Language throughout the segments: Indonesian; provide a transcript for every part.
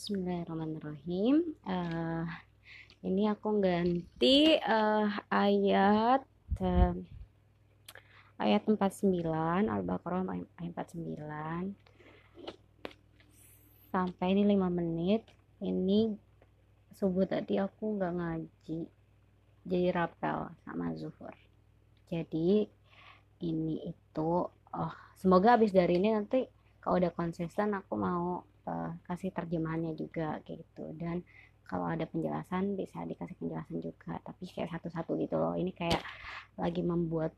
Bismillahirrahmanirrahim. Uh, ini aku ganti uh, ayat uh, ayat 49 Al-Baqarah ayat 49 sampai ini 5 menit. Ini subuh tadi aku nggak ngaji jadi rapel sama zuhur. Jadi ini itu oh semoga habis dari ini nanti kalau udah konsisten aku mau uh, kasih terjemahannya juga kayak gitu. Dan kalau ada penjelasan bisa dikasih penjelasan juga. Tapi kayak satu-satu gitu loh. Ini kayak lagi membuat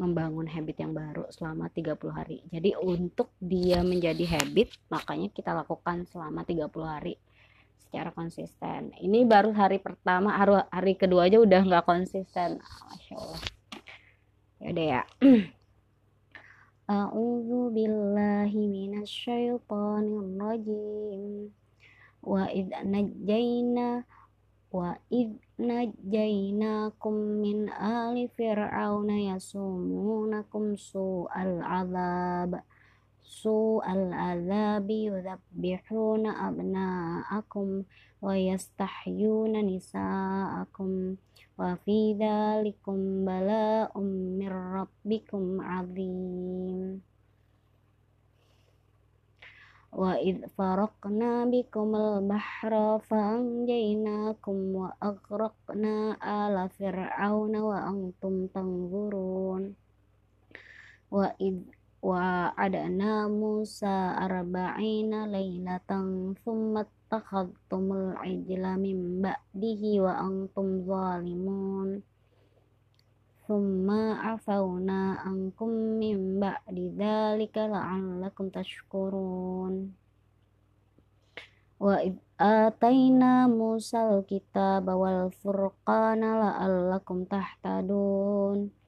membangun habit yang baru selama 30 hari. Jadi untuk dia menjadi habit makanya kita lakukan selama 30 hari secara konsisten. Ini baru hari pertama hari, hari kedua aja udah nggak konsisten. Masya Allah. Ya A'udzu billahi minasyaitonir rajim. Wa id najjayna wa id najjaynakum min ali fir'auna yasumunakum su'al 'adzab su al azabi yudhabbihuna abna'akum wa yastahyuna nisa'akum wa fi dhalikum bala'um min rabbikum azim. Wa idh faraqna bikum al-bahra fanjaynakum wa aghraqna ala fir'auna wa antum tanzurun. Wa idh wa adana Musa arba'ina lailatan thumma attakhadtumul ijla min ba'dihi wa antum zalimun. Thumma afawna ankum min ba'di dhalika la'allakum tashkurun. Wa ataina Musa al-kitaba wal furqana la'allakum tahtadun.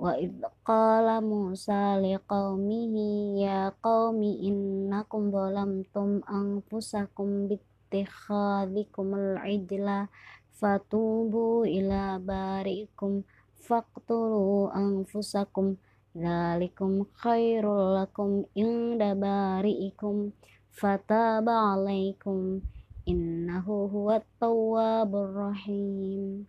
Wa idh qala Musa liqaumihi ya qaumi innakum zalamtum anfusakum bittikhadhikumul ijla fatubu ila barikum faqtulu anfusakum dzalikum khairul lakum inda bariikum fataba alaikum innahu huwa tawwabur rahim.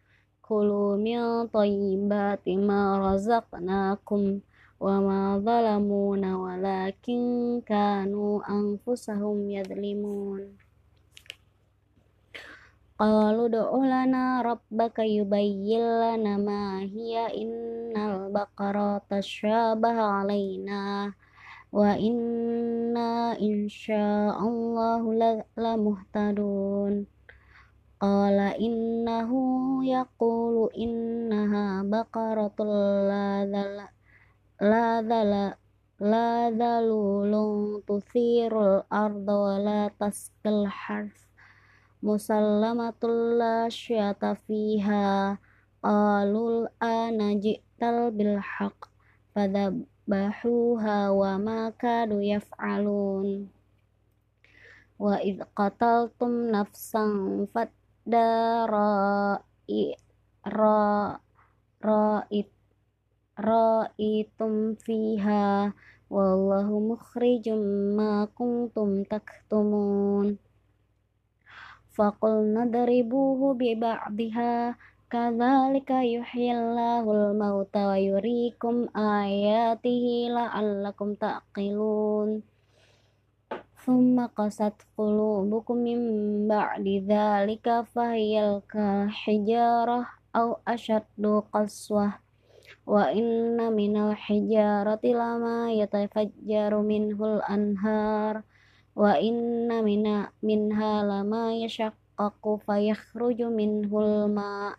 kulu min tayyibati ma razaqnakum wa ma zalamuna walakin kanu anfusahum yadlimun. Qalu du'u lana rabbaka yubayyin lana ma hiya innal baqara tashabaha alayna wa inna insya'allahu la, la muhtadun. Qala innahu yaqulu innaha baqaratul la dhala la dhala dhalulun tuthirul arda wa la taskil harf musallamatul la syata fiha qalul ana ji'tal bil haq fadabahuha wa ma kadu yaf'alun. Wa idh qataltum nafsan fat daro i ro ro it ro itum fiha wallahu mukhrijum ma kuntum taktumun. Faqul nadribuhu bi ba'dihha kadzalika yuhyillahul mauta wa yuriikum ayatihi la'allakum taqilun. ثم قست قلوبكم من بعد ذلك فهي كالحجارة أو أشد قسوة وإن من الحجارة لما يتفجر منه الأنهار وإن من منها لما يشقق فيخرج منه الماء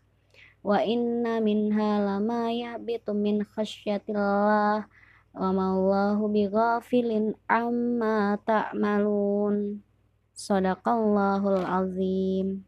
وإن منها لما يهبط من خشية الله wa mallahu bighafilin amma ta'malun Sadaqallahul azim.